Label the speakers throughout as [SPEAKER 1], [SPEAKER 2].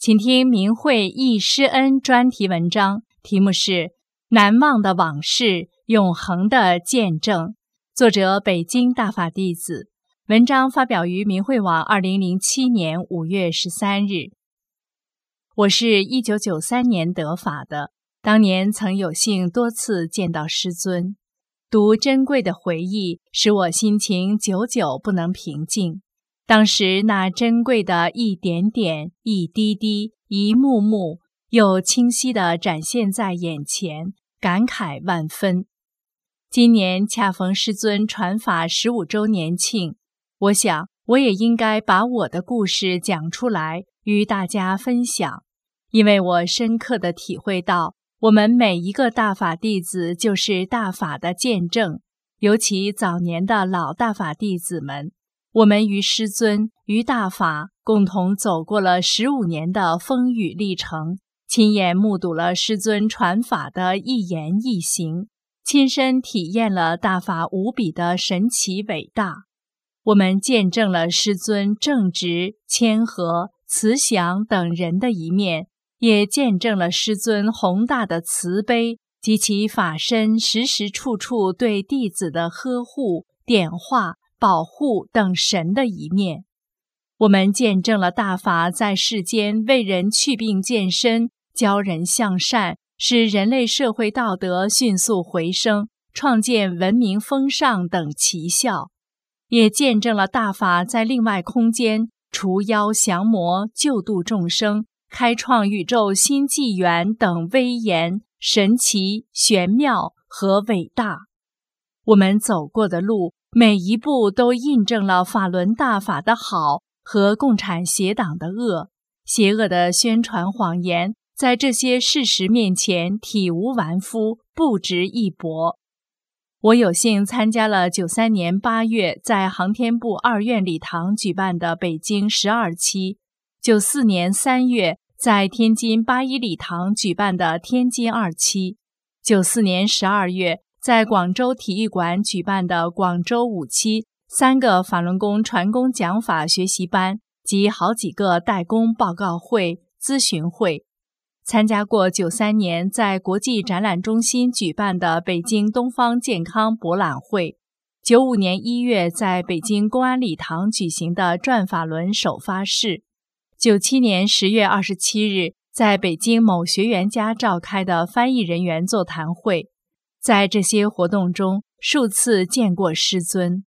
[SPEAKER 1] 请听明慧忆师恩专题文章，题目是《难忘的往事，永恒的见证》，作者北京大法弟子。文章发表于明慧网，二零零七年五月十三日。我是一九九三年得法的，当年曾有幸多次见到师尊，读珍贵的回忆，使我心情久久不能平静。当时那珍贵的一点点、一滴滴、一幕幕，又清晰地展现在眼前，感慨万分。今年恰逢师尊传法十五周年庆，我想我也应该把我的故事讲出来，与大家分享，因为我深刻地体会到，我们每一个大法弟子就是大法的见证，尤其早年的老大法弟子们。我们与师尊、与大法共同走过了十五年的风雨历程，亲眼目睹了师尊传法的一言一行，亲身体验了大法无比的神奇伟大。我们见证了师尊正直、谦和、慈祥等人的一面，也见证了师尊宏大的慈悲及其法身时时处处对弟子的呵护、点化。保护等神的一面，我们见证了大法在世间为人去病健身、教人向善，使人类社会道德迅速回升，创建文明风尚等奇效；也见证了大法在另外空间除妖降魔、救度众生、开创宇宙新纪元等威严、神奇、玄妙和伟大。我们走过的路。每一步都印证了法轮大法的好和共产邪党的恶，邪恶的宣传谎言在这些事实面前体无完肤，不值一驳。我有幸参加了九三年八月在航天部二院礼堂举办的北京十二期，九四年三月在天津八一礼堂举办的天津二期，九四年十二月。在广州体育馆举办的广州五期三个法轮功传功讲法学习班及好几个代工报告会、咨询会，参加过九三年在国际展览中心举办的北京东方健康博览会，九五年一月在北京公安礼堂举行的转法轮首发式，九七年十月二十七日在北京某学员家召开的翻译人员座谈会。在这些活动中，数次见过师尊，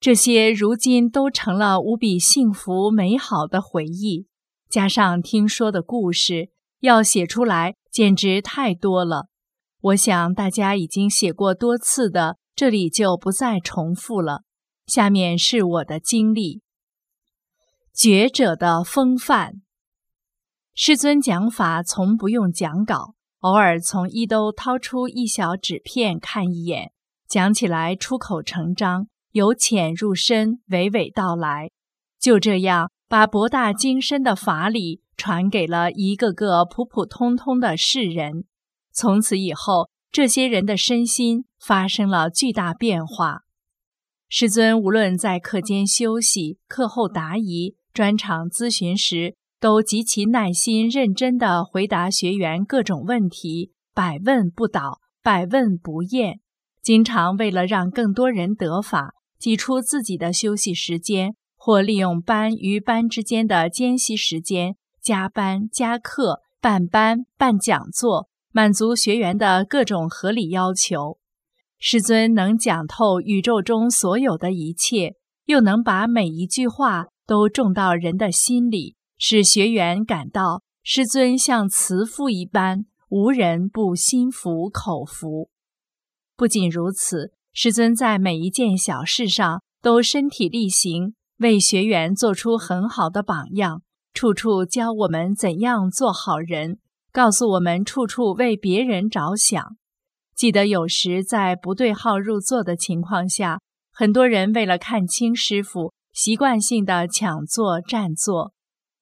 [SPEAKER 1] 这些如今都成了无比幸福美好的回忆。加上听说的故事，要写出来简直太多了。我想大家已经写过多次的，这里就不再重复了。下面是我的经历：觉者的风范。师尊讲法从不用讲稿。偶尔从衣兜掏出一小纸片看一眼，讲起来出口成章，由浅入深，娓娓道来。就这样，把博大精深的法理传给了一个个普普通通的世人。从此以后，这些人的身心发生了巨大变化。师尊无论在课间休息、课后答疑、专场咨询时，都极其耐心认真地回答学员各种问题，百问不倒，百问不厌。经常为了让更多人得法，挤出自己的休息时间，或利用班与班之间的间隙时间加班加课、办班办讲座，满足学员的各种合理要求。师尊能讲透宇宙中所有的一切，又能把每一句话都种到人的心里。使学员感到师尊像慈父一般，无人不心服口服。不仅如此，师尊在每一件小事上都身体力行，为学员做出很好的榜样，处处教我们怎样做好人，告诉我们处处为别人着想。记得有时在不对号入座的情况下，很多人为了看清师傅，习惯性的抢座占座。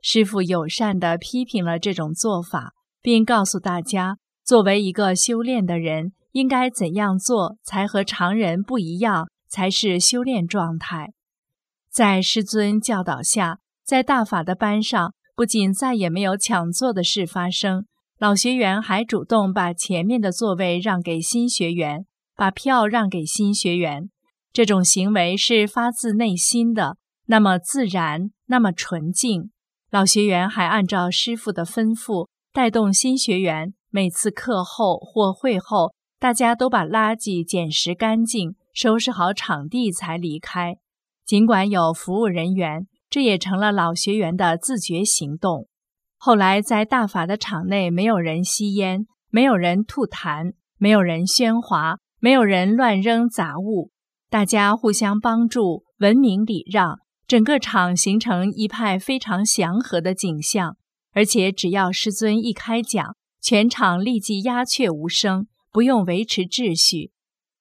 [SPEAKER 1] 师傅友善地批评了这种做法，并告诉大家，作为一个修炼的人，应该怎样做才和常人不一样，才是修炼状态。在师尊教导下，在大法的班上，不仅再也没有抢座的事发生。老学员还主动把前面的座位让给新学员，把票让给新学员。这种行为是发自内心的，那么自然，那么纯净。老学员还按照师傅的吩咐，带动新学员。每次课后或会后，大家都把垃圾捡拾干净，收拾好场地才离开。尽管有服务人员，这也成了老学员的自觉行动。后来，在大法的场内，没有人吸烟，没有人吐痰，没有人喧哗，没有人乱扔杂物，大家互相帮助，文明礼让，整个场形成一派非常祥和的景象。而且，只要师尊一开讲，全场立即鸦雀无声，不用维持秩序。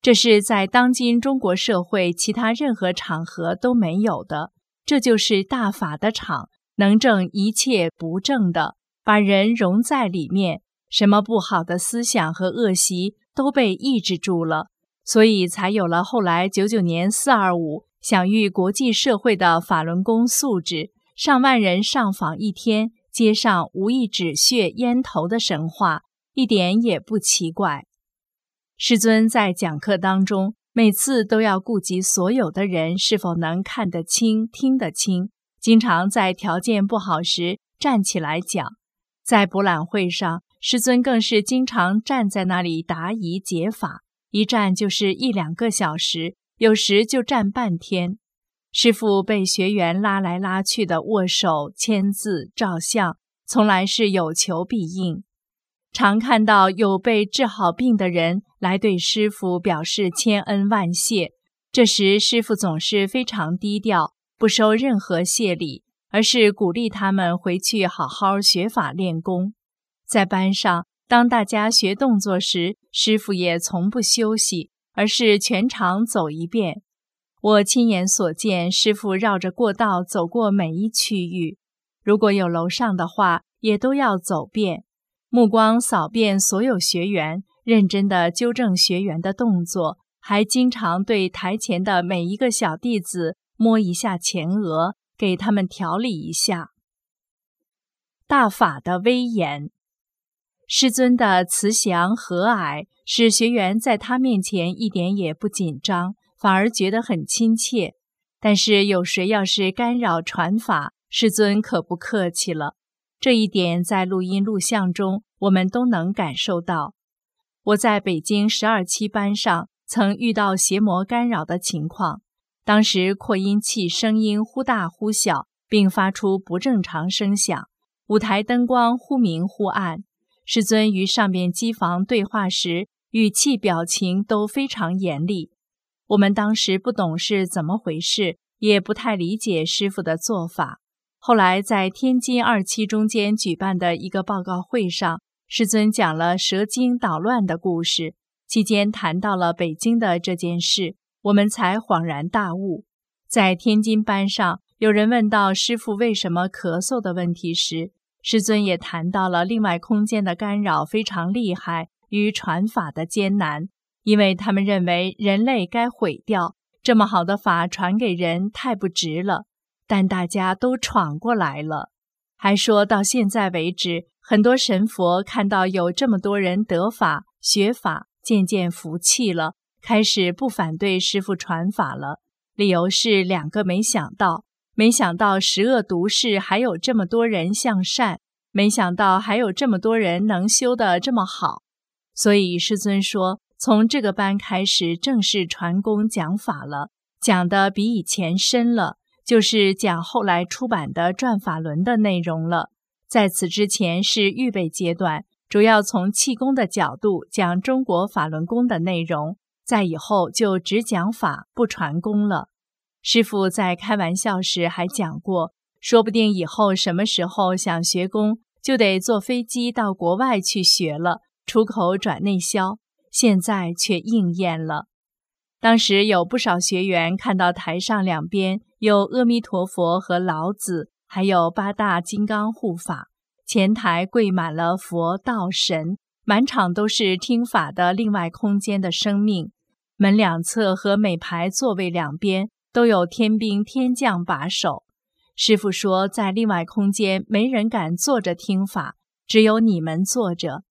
[SPEAKER 1] 这是在当今中国社会其他任何场合都没有的。这就是大法的场。能正一切不正的，把人融在里面，什么不好的思想和恶习都被抑制住了，所以才有了后来九九年四二五享誉国际社会的法轮功素质，上万人上访一天，街上无一止血烟头的神话，一点也不奇怪。师尊在讲课当中，每次都要顾及所有的人是否能看得清、听得清。经常在条件不好时站起来讲，在博览会上，师尊更是经常站在那里答疑解法，一站就是一两个小时，有时就站半天。师傅被学员拉来拉去的握手、签字、照相，从来是有求必应。常看到有被治好病的人来对师傅表示千恩万谢，这时师傅总是非常低调。不收任何谢礼，而是鼓励他们回去好好学法练功。在班上，当大家学动作时，师傅也从不休息，而是全场走一遍。我亲眼所见，师傅绕着过道走过每一区域，如果有楼上的话，也都要走遍，目光扫遍所有学员，认真地纠正学员的动作，还经常对台前的每一个小弟子。摸一下前额，给他们调理一下。大法的威严，师尊的慈祥和蔼，使学员在他面前一点也不紧张，反而觉得很亲切。但是有谁要是干扰传法，师尊可不客气了。这一点在录音录像中我们都能感受到。我在北京十二期班上曾遇到邪魔干扰的情况。当时扩音器声音忽大忽小，并发出不正常声响。舞台灯光忽明忽暗。师尊与上边机房对话时，语气表情都非常严厉。我们当时不懂是怎么回事，也不太理解师傅的做法。后来在天津二期中间举办的一个报告会上，师尊讲了蛇精捣乱的故事，期间谈到了北京的这件事。我们才恍然大悟，在天津班上，有人问到师傅为什么咳嗽的问题时，师尊也谈到了另外空间的干扰非常厉害与传法的艰难，因为他们认为人类该毁掉这么好的法传给人太不值了，但大家都闯过来了，还说到现在为止，很多神佛看到有这么多人得法学法，渐渐服气了。开始不反对师傅传法了，理由是两个：没想到，没想到十恶毒世还有这么多人向善，没想到还有这么多人能修得这么好。所以师尊说，从这个班开始正式传功讲法了，讲的比以前深了，就是讲后来出版的《转法轮》的内容了。在此之前是预备阶段，主要从气功的角度讲中国法轮功的内容。在以后就只讲法不传功了。师傅在开玩笑时还讲过，说不定以后什么时候想学功，就得坐飞机到国外去学了，出口转内销。现在却应验了。当时有不少学员看到台上两边有阿弥陀佛和老子，还有八大金刚护法，前台跪满了佛道神，满场都是听法的另外空间的生命。门两侧和每排座位两边都有天兵天将把守。师傅说，在另外空间没人敢坐着听法，只有你们坐着。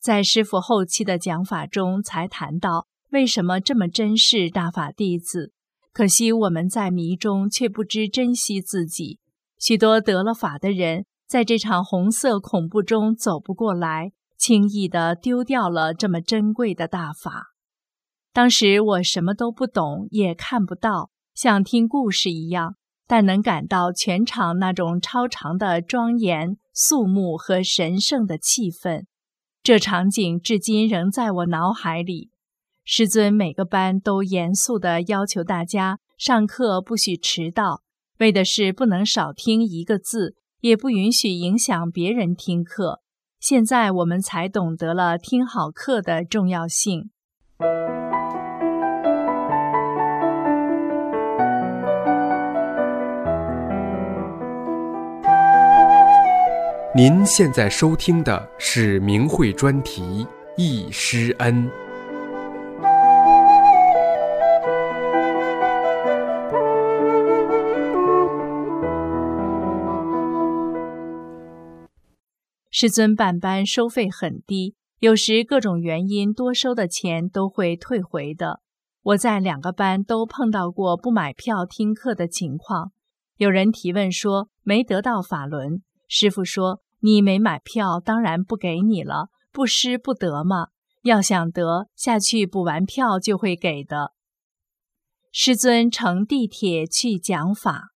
[SPEAKER 1] 在师傅后期的讲法中，才谈到为什么这么珍视大法弟子。可惜我们在迷中，却不知珍惜自己。许多得了法的人，在这场红色恐怖中走不过来，轻易地丢掉了这么珍贵的大法。当时我什么都不懂，也看不到，像听故事一样，但能感到全场那种超长的庄严、肃穆和神圣的气氛。这场景至今仍在我脑海里。师尊每个班都严肃地要求大家上课不许迟到，为的是不能少听一个字，也不允许影响别人听课。现在我们才懂得了听好课的重要性。
[SPEAKER 2] 您现在收听的是明慧专题《易师恩》。
[SPEAKER 1] 师尊办班收费很低，有时各种原因多收的钱都会退回的。我在两个班都碰到过不买票听课的情况。有人提问说没得到法轮，师傅说。你没买票，当然不给你了。不失不得嘛，要想得下去补完票就会给的。师尊乘地铁去讲法，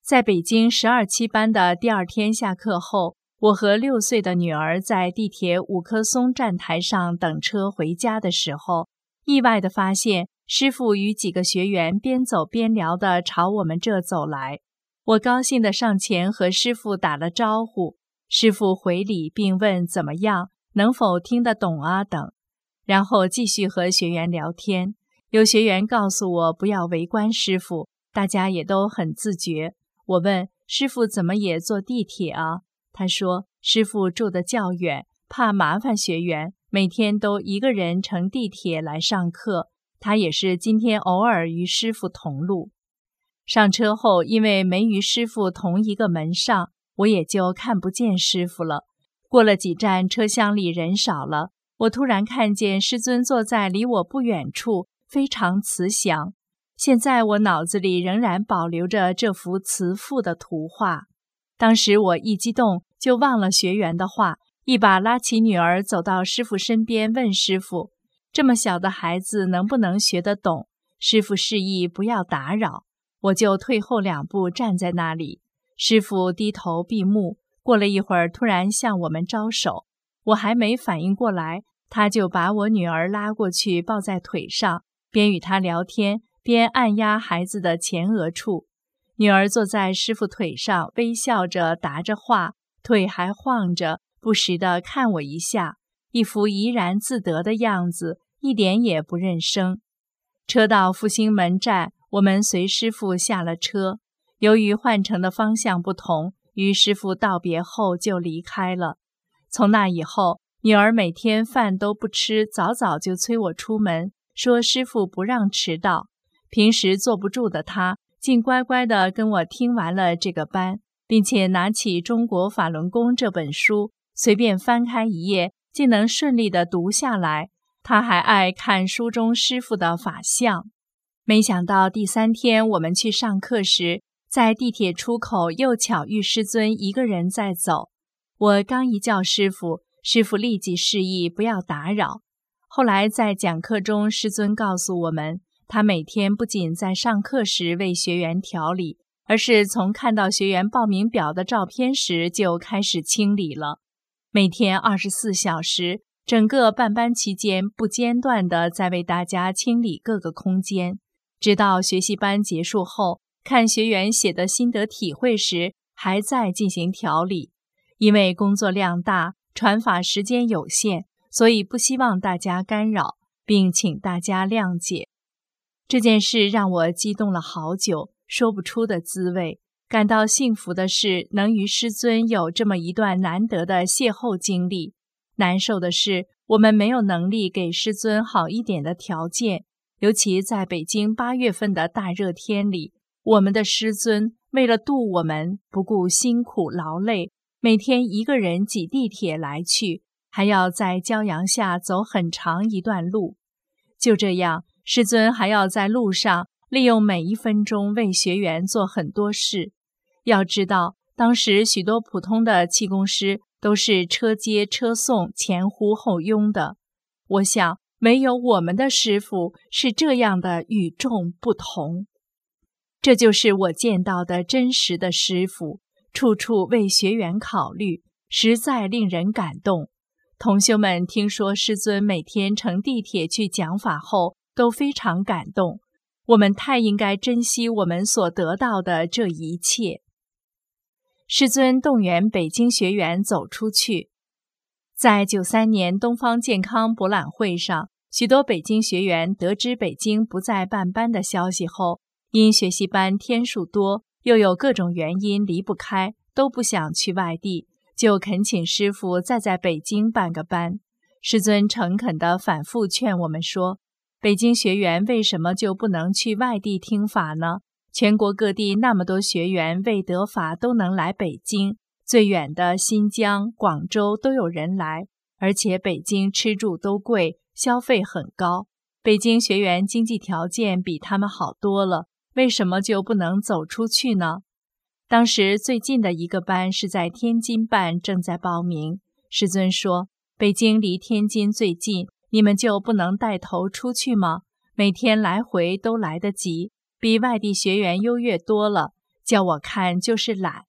[SPEAKER 1] 在北京十二期班的第二天下课后，我和六岁的女儿在地铁五棵松站台上等车回家的时候，意外地发现师傅与几个学员边走边聊地朝我们这走来。我高兴地上前和师傅打了招呼。师傅回礼，并问怎么样，能否听得懂啊？等，然后继续和学员聊天。有学员告诉我不要围观师傅，大家也都很自觉。我问师傅怎么也坐地铁啊？他说师傅住得较远，怕麻烦学员，每天都一个人乘地铁来上课。他也是今天偶尔与师傅同路。上车后，因为没与师傅同一个门上。我也就看不见师傅了。过了几站，车厢里人少了，我突然看见师尊坐在离我不远处，非常慈祥。现在我脑子里仍然保留着这幅慈父的图画。当时我一激动，就忘了学员的话，一把拉起女儿走到师傅身边，问师傅：“这么小的孩子能不能学得懂？”师傅示意不要打扰，我就退后两步站在那里。师傅低头闭目，过了一会儿，突然向我们招手。我还没反应过来，他就把我女儿拉过去，抱在腿上，边与她聊天，边按压孩子的前额处。女儿坐在师傅腿上，微笑着答着话，腿还晃着，不时地看我一下，一副怡然自得的样子，一点也不认生。车到复兴门站，我们随师傅下了车。由于换乘的方向不同，与师傅道别后就离开了。从那以后，女儿每天饭都不吃，早早就催我出门，说师傅不让迟到。平时坐不住的她，竟乖乖地跟我听完了这个班，并且拿起《中国法轮功》这本书，随便翻开一页，竟能顺利地读下来。她还爱看书中师傅的法相。没想到第三天我们去上课时，在地铁出口，又巧遇师尊一个人在走。我刚一叫师傅，师傅立即示意不要打扰。后来在讲课中，师尊告诉我们，他每天不仅在上课时为学员调理，而是从看到学员报名表的照片时就开始清理了。每天二十四小时，整个办班期间不间断地在为大家清理各个空间。直到学习班结束后，看学员写的心得体会时，还在进行调理。因为工作量大，传法时间有限，所以不希望大家干扰，并请大家谅解。这件事让我激动了好久，说不出的滋味。感到幸福的是，能与师尊有这么一段难得的邂逅经历；难受的是，我们没有能力给师尊好一点的条件。尤其在北京八月份的大热天里，我们的师尊为了度我们，不顾辛苦劳累，每天一个人挤地铁来去，还要在骄阳下走很长一段路。就这样，师尊还要在路上利用每一分钟为学员做很多事。要知道，当时许多普通的气功师都是车接车送、前呼后拥的。我想，没有我们的师傅是这样的与众不同。这就是我见到的真实的师傅，处处为学员考虑，实在令人感动。同修们听说师尊每天乘地铁去讲法后，都非常感动。我们太应该珍惜我们所得到的这一切。师尊动员北京学员走出去。在九三年东方健康博览会上，许多北京学员得知北京不再办班的消息后，因学习班天数多，又有各种原因离不开，都不想去外地，就恳请师傅再在北京办个班。师尊诚恳地反复劝我们说：“北京学员为什么就不能去外地听法呢？”全国各地那么多学员未得法都能来北京，最远的新疆、广州都有人来，而且北京吃住都贵，消费很高。北京学员经济条件比他们好多了，为什么就不能走出去呢？当时最近的一个班是在天津办，正在报名。师尊说：“北京离天津最近，你们就不能带头出去吗？每天来回都来得及。”比外地学员优越多了，叫我看就是懒。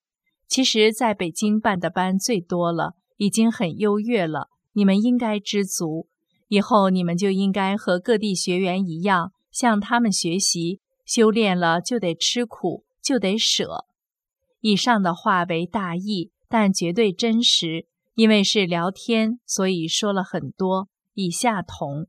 [SPEAKER 1] 其实，在北京办的班最多了，已经很优越了。你们应该知足，以后你们就应该和各地学员一样，向他们学习。修炼了就得吃苦，就得舍。以上的话为大意，但绝对真实。因为是聊天，所以说了很多。以下同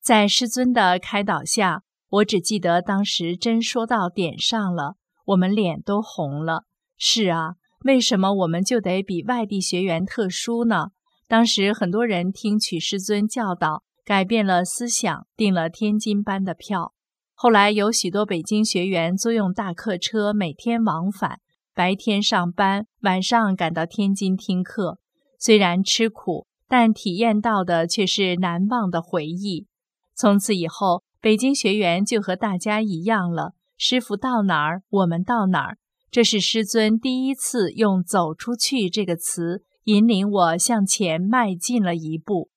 [SPEAKER 1] 在师尊的开导下。我只记得当时真说到点上了，我们脸都红了。是啊，为什么我们就得比外地学员特殊呢？当时很多人听取师尊教导，改变了思想，订了天津班的票。后来有许多北京学员租用大客车，每天往返，白天上班，晚上赶到天津听课。虽然吃苦，但体验到的却是难忘的回忆。从此以后。北京学员就和大家一样了，师傅到哪儿，我们到哪儿。这是师尊第一次用“走出去”这个词引领我向前迈进了一步。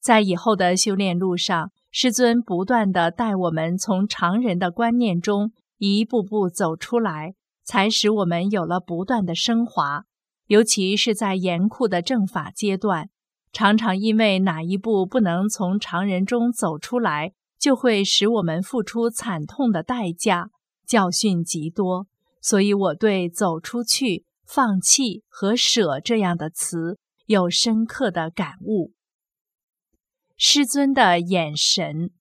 [SPEAKER 1] 在以后的修炼路上，师尊不断地带我们从常人的观念中一步步走出来，才使我们有了不断的升华。尤其是在严酷的正法阶段，常常因为哪一步不能从常人中走出来。就会使我们付出惨痛的代价，教训极多。所以我对“走出去”“放弃”和“舍”这样的词有深刻的感悟。师尊的眼神，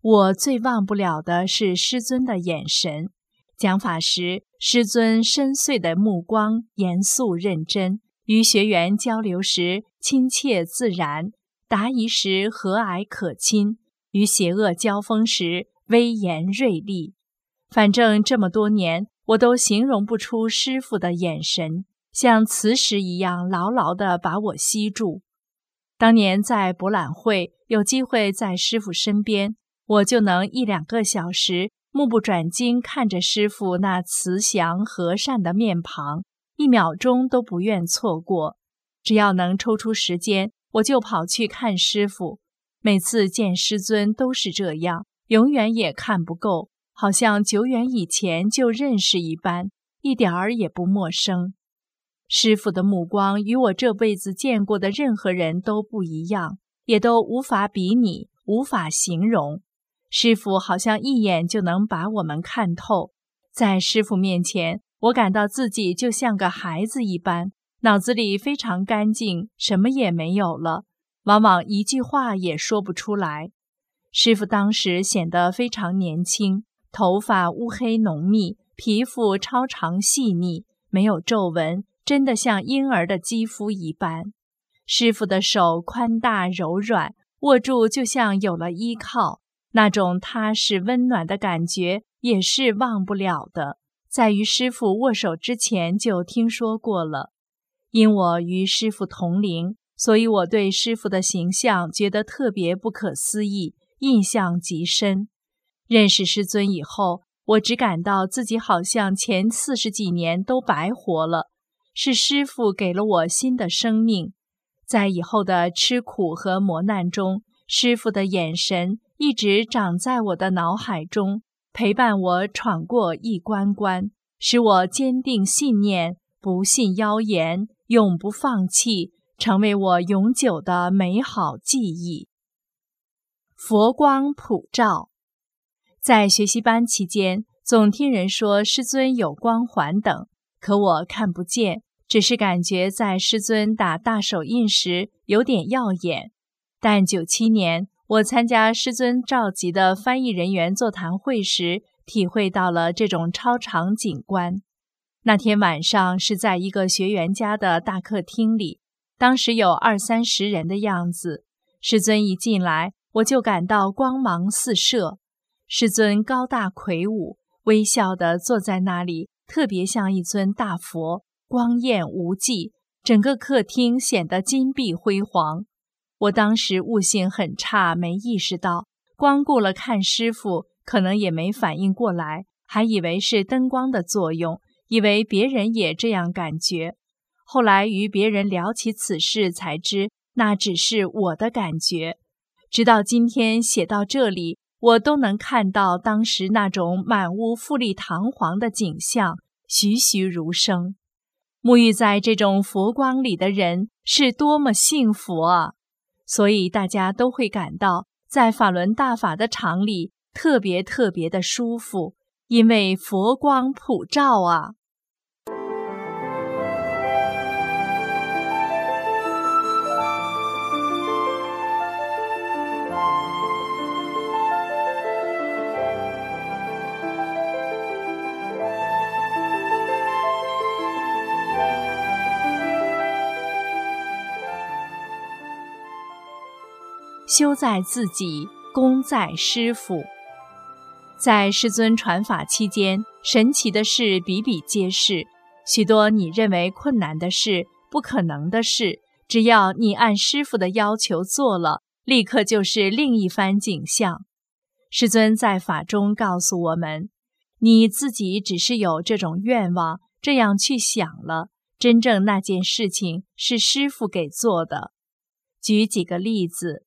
[SPEAKER 1] 我最忘不了的是师尊的眼神。讲法时，师尊深邃的目光严肃认真；与学员交流时亲切自然；答疑时和蔼可亲。与邪恶交锋时，威严锐利。反正这么多年，我都形容不出师傅的眼神，像磁石一样牢牢地把我吸住。当年在博览会有机会在师傅身边，我就能一两个小时目不转睛看着师傅那慈祥和善的面庞，一秒钟都不愿错过。只要能抽出时间，我就跑去看师傅。每次见师尊都是这样，永远也看不够，好像久远以前就认识一般，一点儿也不陌生。师傅的目光与我这辈子见过的任何人都不一样，也都无法比拟，无法形容。师傅好像一眼就能把我们看透。在师傅面前，我感到自己就像个孩子一般，脑子里非常干净，什么也没有了，往往一句话也说不出来。师傅当时显得非常年轻，头发乌黑浓密，皮肤超长细腻，没有皱纹，真的像婴儿的肌肤一般。师傅的手宽大柔软，握住就像有了依靠，那种踏实温暖的感觉也是忘不了的。在与师傅握手之前就听说过了，因我与师傅同龄，所以我对师傅的形象觉得特别不可思议。印象极深。认识师尊以后，我只感到自己好像前四十几年都白活了。是师傅给了我新的生命，在以后的吃苦和磨难中，师傅的眼神一直长在我的脑海中，陪伴我闯过一关关，使我坚定信念，不信妖言，永不放弃，成为我永久的美好记忆。佛光普照，在学习班期间，总听人说师尊有光环等，可我看不见，只是感觉在师尊打大手印时有点耀眼。但九七年我参加师尊召集的翻译人员座谈会时，体会到了这种超长景观。那天晚上是在一个学员家的大客厅里，当时有二三十人的样子。师尊一进来。我就感到光芒四射，师尊高大魁梧，微笑地坐在那里，特别像一尊大佛，光艳无际。整个客厅显得金碧辉煌。我当时悟性很差，没意识到，光顾了看师傅，可能也没反应过来，还以为是灯光的作用，以为别人也这样感觉。后来与别人聊起此事，才知那只是我的感觉。直到今天写到这里，我都能看到当时那种满屋富丽堂皇的景象，栩栩如生。沐浴在这种佛光里的人是多么幸福啊！所以大家都会感到，在法轮大法的场里特别特别的舒服，因为佛光普照啊。修在自己，功在师傅。在师尊传法期间，神奇的事比比皆是。许多你认为困难的事、不可能的事，只要你按师傅的要求做了，立刻就是另一番景象。师尊在法中告诉我们：你自己只是有这种愿望，这样去想了，真正那件事情是师傅给做的。举几个例子。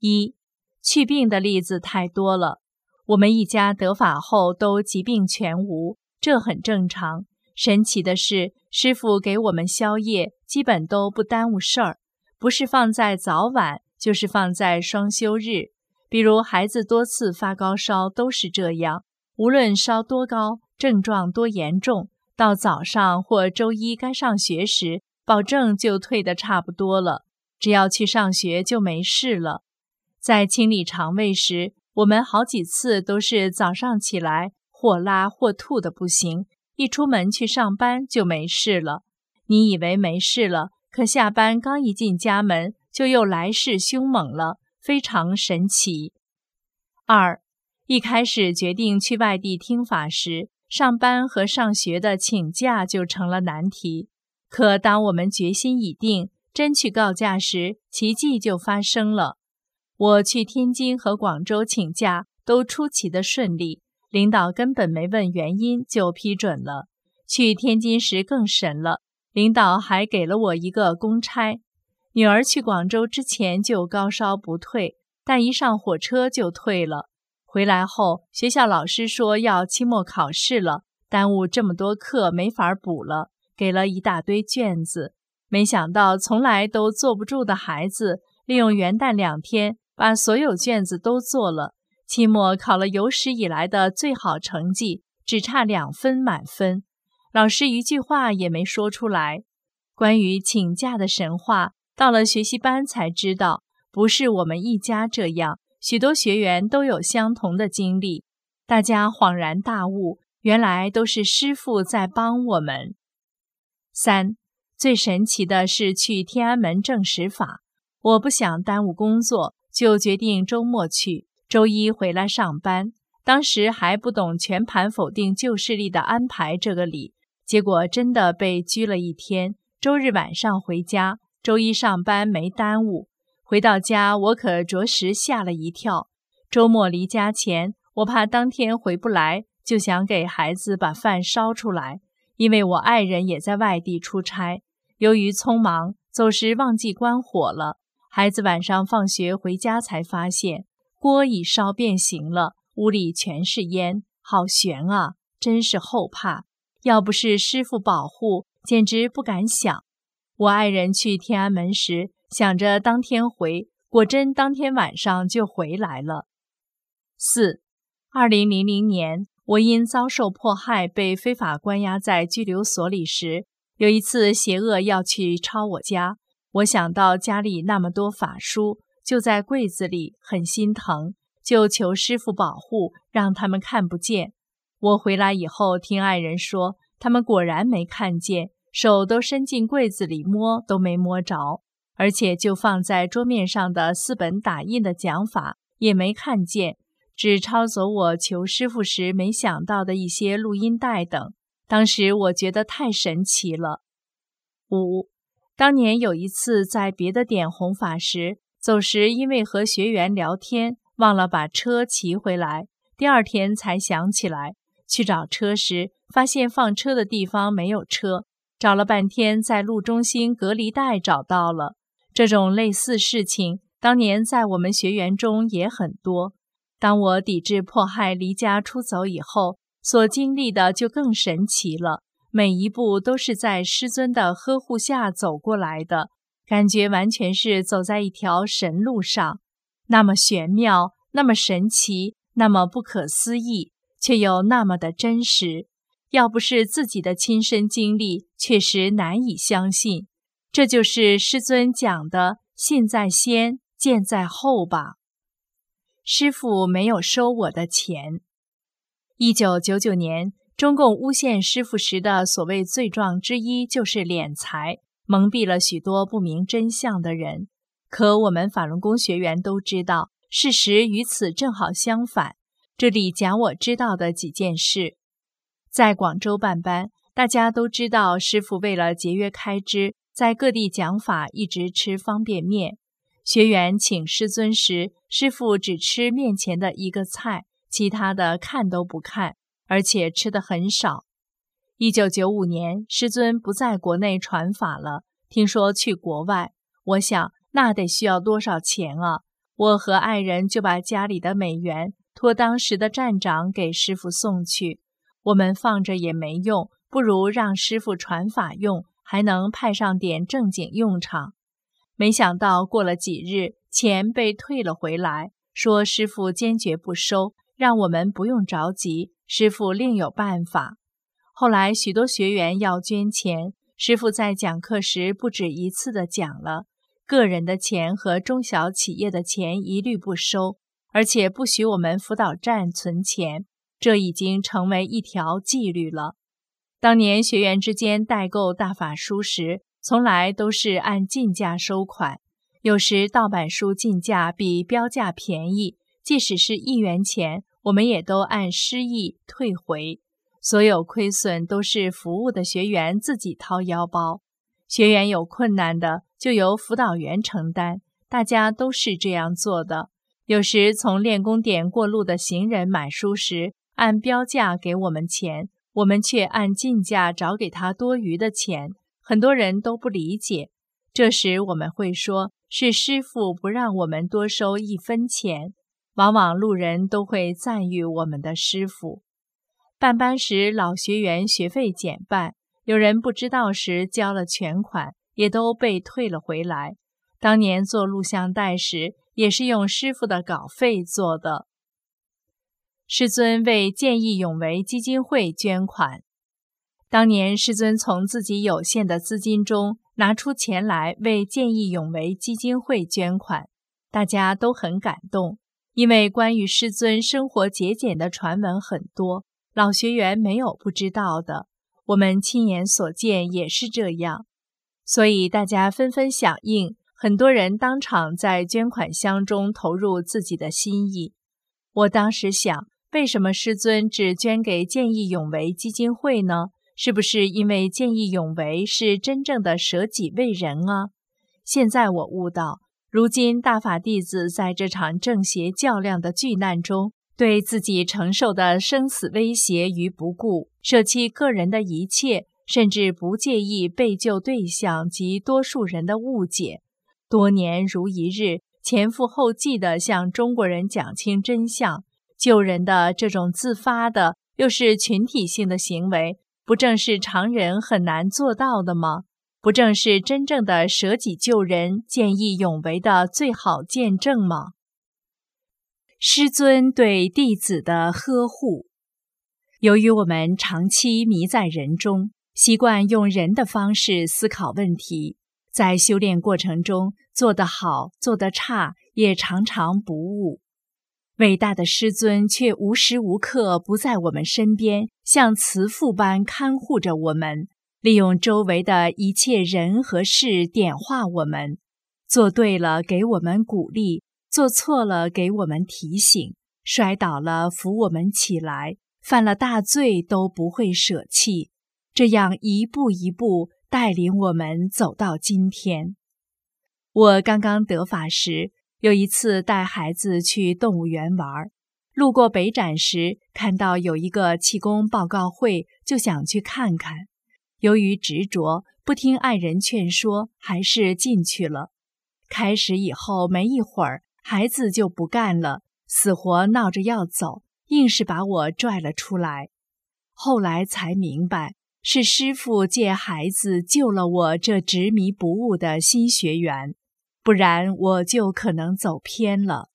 [SPEAKER 1] 一去病的例子太多了，我们一家得法后都疾病全无，这很正常。神奇的是，师傅给我们宵夜，基本都不耽误事儿，不是放在早晚，就是放在双休日。比如孩子多次发高烧，都是这样，无论烧多高，症状多严重，到早上或周一该上学时，保证就退得差不多了，只要去上学就没事了。在清理肠胃时，我们好几次都是早上起来或拉或吐的不行，一出门去上班就没事了。你以为没事了，可下班刚一进家门，就又来势凶猛了，非常神奇。二，一开始决定去外地听法时，上班和上学的请假就成了难题。可当我们决心已定，真去告假时，奇迹就发生了。我去天津和广州请假都出奇的顺利，领导根本没问原因就批准了。去天津时更神了，领导还给了我一个公差。女儿去广州之前就高烧不退，但一上火车就退了。回来后，学校老师说要期末考试了，耽误这么多课没法补了，给了一大堆卷子。没想到从来都坐不住的孩子，利用元旦两天。把所有卷子都做了，期末考了有史以来的最好成绩，只差两分满分。老师一句话也没说出来。关于请假的神话，到了学习班才知道，不是我们一家这样，许多学员都有相同的经历。大家恍然大悟，原来都是师傅在帮我们。三，最神奇的是去天安门证实法。我不想耽误工作，就决定周末去，周一回来上班。当时还不懂全盘否定旧势力的安排这个理。结果真的被拘了一天。周日晚上回家，周一上班没耽误。回到家，我可着实吓了一跳。周末离家前，我怕当天回不来，就想给孩子把饭烧出来，因为我爱人也在外地出差。由于匆忙，走时忘记关火了。孩子晚上放学回家才发现锅已烧变形了，屋里全是烟，好悬啊！真是后怕。要不是师傅保护，简直不敢想。我爱人去天安门时，想着当天回，果真当天晚上就回来了。四，二零零零年，我因遭受迫害被非法关押在拘留所里时，有一次邪恶要去抄我家，我想到家里那么多法书，就在柜子里，很心疼，就求师傅保护，让他们看不见。我回来以后，听爱人说，他们果然没看见，手都伸进柜子里摸都没摸着，而且就放在桌面上的四本打印的讲法也没看见，只抄走我求师傅时没想到的一些录音带等。当时我觉得太神奇了。五，当年有一次在别的点弘法时，走时因为和学员聊天，忘了把车骑回来，第二天才想起来。去找车时，发现放车的地方没有车，找了半天，在路中心隔离带找到了。这种类似事情，当年在我们学员中也很多。当我抵制迫害、离家出走以后，所经历的就更神奇了。每一步都是在师尊的呵护下走过来的，感觉完全是走在一条神路上，那么玄妙，那么神奇，那么不可思议。却又那么的真实，要不是自己的亲身经历，确实难以相信。这就是师尊讲的“信在先，见在后”吧。师傅没有收我的钱。一九九九年，中共诬陷师傅时的所谓罪状之一就是敛财，蒙蔽了许多不明真相的人。可我们法轮功学员都知道，事实与此正好相反。这里讲我知道的几件事。在广州办班，大家都知道，师傅为了节约开支，在各地讲法，一直吃方便面。学员请师尊时，师傅只吃面前的一个菜，其他的看都不看，而且吃的很少。一九九五年，师尊不在国内传法了，听说去国外。我想，那得需要多少钱啊？我和爱人就把家里的美元。托当时的站长给师傅送去，我们放着也没用，不如让师傅传法用，还能派上点正经用场。没想到过了几日，钱被退了回来，说师傅坚决不收，让我们不用着急，师傅另有办法。后来许多学员要捐钱，师傅在讲课时不止一次的讲了，个人的钱和中小企业的钱一律不收。而且不许我们辅导站存钱，这已经成为一条纪律了。当年学员之间代购大法书时，从来都是按进价收款，有时盗版书进价比标价便宜，即使是一元钱，我们也都按失意退回。所有亏损都是服务的学员自己掏腰包，学员有困难的就由辅导员承担，大家都是这样做的。有时从练功点过路的行人买书时，按标价给我们钱，我们却按进价找给他多余的钱，很多人都不理解。这时我们会说，是师傅不让我们多收一分钱。往往路人都会赞誉我们的师傅。办班时，老学员学费减半，有人不知道时交了全款，也都被退了回来。当年做录像带时。也是用师傅的稿费做的。师尊为见义勇为基金会捐款。当年师尊从自己有限的资金中拿出钱来为见义勇为基金会捐款，大家都很感动，因为关于师尊生活节俭的传闻很多，老学员没有不知道的。我们亲眼所见也是这样，所以大家纷纷响应，很多人当场在捐款箱中投入自己的心意。我当时想，为什么师尊只捐给见义勇为基金会呢？是不是因为见义勇为是真正的舍己为人啊？现在我悟到，如今大法弟子在这场正邪较量的巨难中，对自己承受的生死威胁于不顾，舍弃个人的一切，甚至不介意被救对象及多数人的误解，多年如一日，前赴后继地向中国人讲清真相，救人的这种自发的又是群体性的行为。不正是常人很难做到的吗？不正是真正的舍己救人、见义勇为的最好见证吗？师尊对弟子的呵护，由于我们长期迷在人中，习惯用人的方式思考问题，在修炼过程中做得好、做得差，也常常不误。伟大的师尊却无时无刻不在我们身边，像慈父般看护着我们，利用周围的一切人和事点化我们。做对了，给我们鼓励；做错了，给我们提醒；摔倒了，扶我们起来；犯了大罪都不会舍弃。这样一步一步带领我们走到今天。我刚刚得法时。有一次带孩子去动物园玩，路过北展时，看到有一个气功报告会，就想去看看。由于执着，不听爱人劝说，还是进去了。开始以后没一会儿，孩子就不干了，死活闹着要走，硬是把我拽了出来。后来才明白，是师傅借孩子救了我这执迷不悟的新学员。不然我就可能走偏了。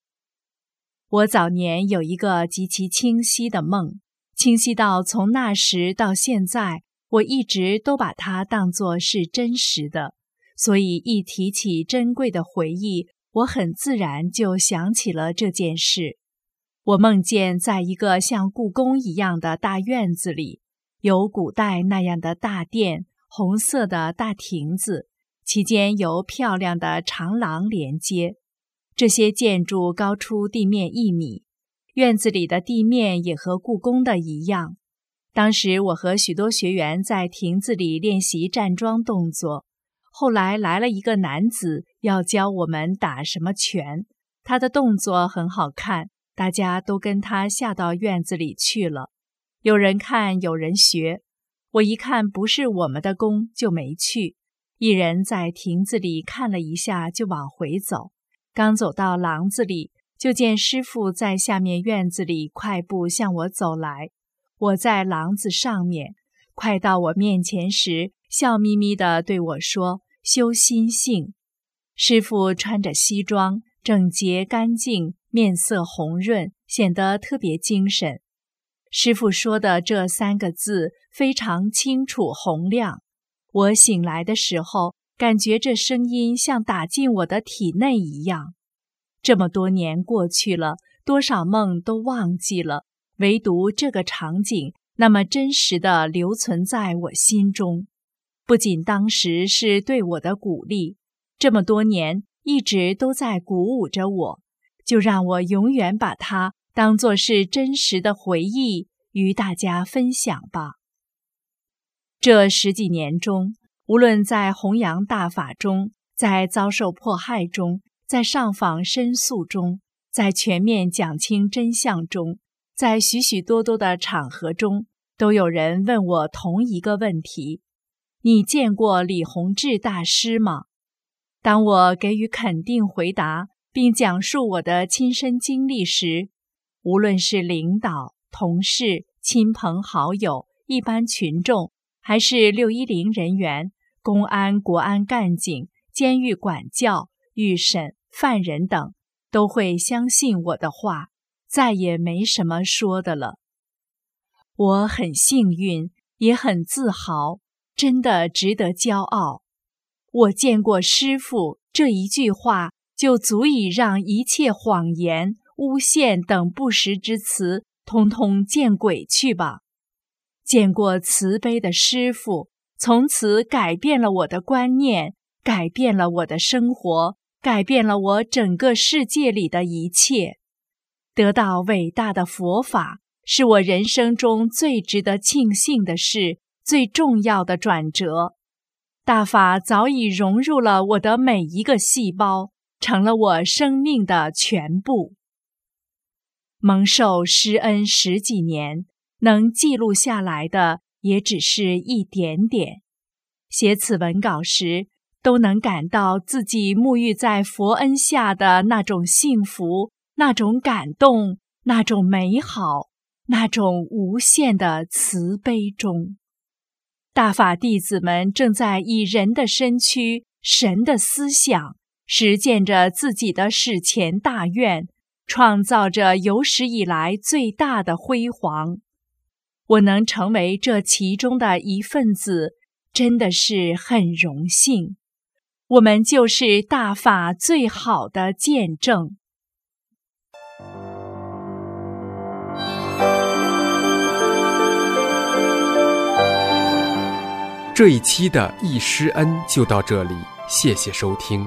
[SPEAKER 1] 我早年有一个极其清晰的梦，清晰到从那时到现在，我一直都把它当作是真实的。所以一提起珍贵的回忆，我很自然就想起了这件事。我梦见在一个像故宫一样的大院子里，有古代那样的大殿，红色的大亭子。其间有漂亮的长廊连接，这些建筑高出地面一米。院子里的地面也和故宫的一样。当时我和许多学员在亭子里练习站桩动作。后来来了一个男子，要教我们打什么拳。他的动作很好看，大家都跟他下到院子里去了。有人看，有人学。我一看不是我们的功，就没去。一人在亭子里看了一下，就往回走。刚走到廊子里，就见师傅在下面院子里快步向我走来。我在廊子上面，快到我面前时，笑眯眯地对我说：“修心性。”师傅穿着西装，整洁干净，面色红润，显得特别精神。师傅说的这三个字非常清楚洪亮。我醒来的时候，感觉这声音像打进我的体内一样。这么多年过去了，多少梦都忘记了，唯独这个场景那么真实的留存在我心中。不仅当时是对我的鼓励，这么多年一直都在鼓舞着我，就让我永远把它当作是真实的回忆与大家分享吧。这十几年中，无论在弘扬大法中，在遭受迫害中，在上访申诉中，在全面讲清真相中，在许许多多的场合中，都有人问我同一个问题：你见过李洪志大师吗？当我给予肯定回答，并讲述我的亲身经历时，无论是领导、同事、亲朋好友、一般群众。还是六一零人员、公安、国安干警、监狱管教、预审犯人等，都会相信我的话，再也没什么说的了。我很幸运，也很自豪，真的值得骄傲。我见过师傅这一句话，就足以让一切谎言、诬陷等不实之词，通通见鬼去吧。见过慈悲的师傅，从此改变了我的观念，改变了我的生活。改变了我整个世界里的一切，得到伟大的佛法是我人生中最值得庆幸的事，最重要的转折。大法早已融入了我的每一个细胞，成了我生命的全部。蒙受师恩十几年，能记录下来的也只是一点点。写此文稿时。都能感到自己沐浴在佛恩下的那种幸福、那种感动、那种美好、那种无限的慈悲中。大法弟子们正在以人的身躯、神的思想，实践着自己的史前大愿，创造着有史以来最大的辉煌。我能成为这其中的一份子，真的是很荣幸。我们就是大法最好的见证。
[SPEAKER 2] 这一期的易师恩就到这里，谢谢收听。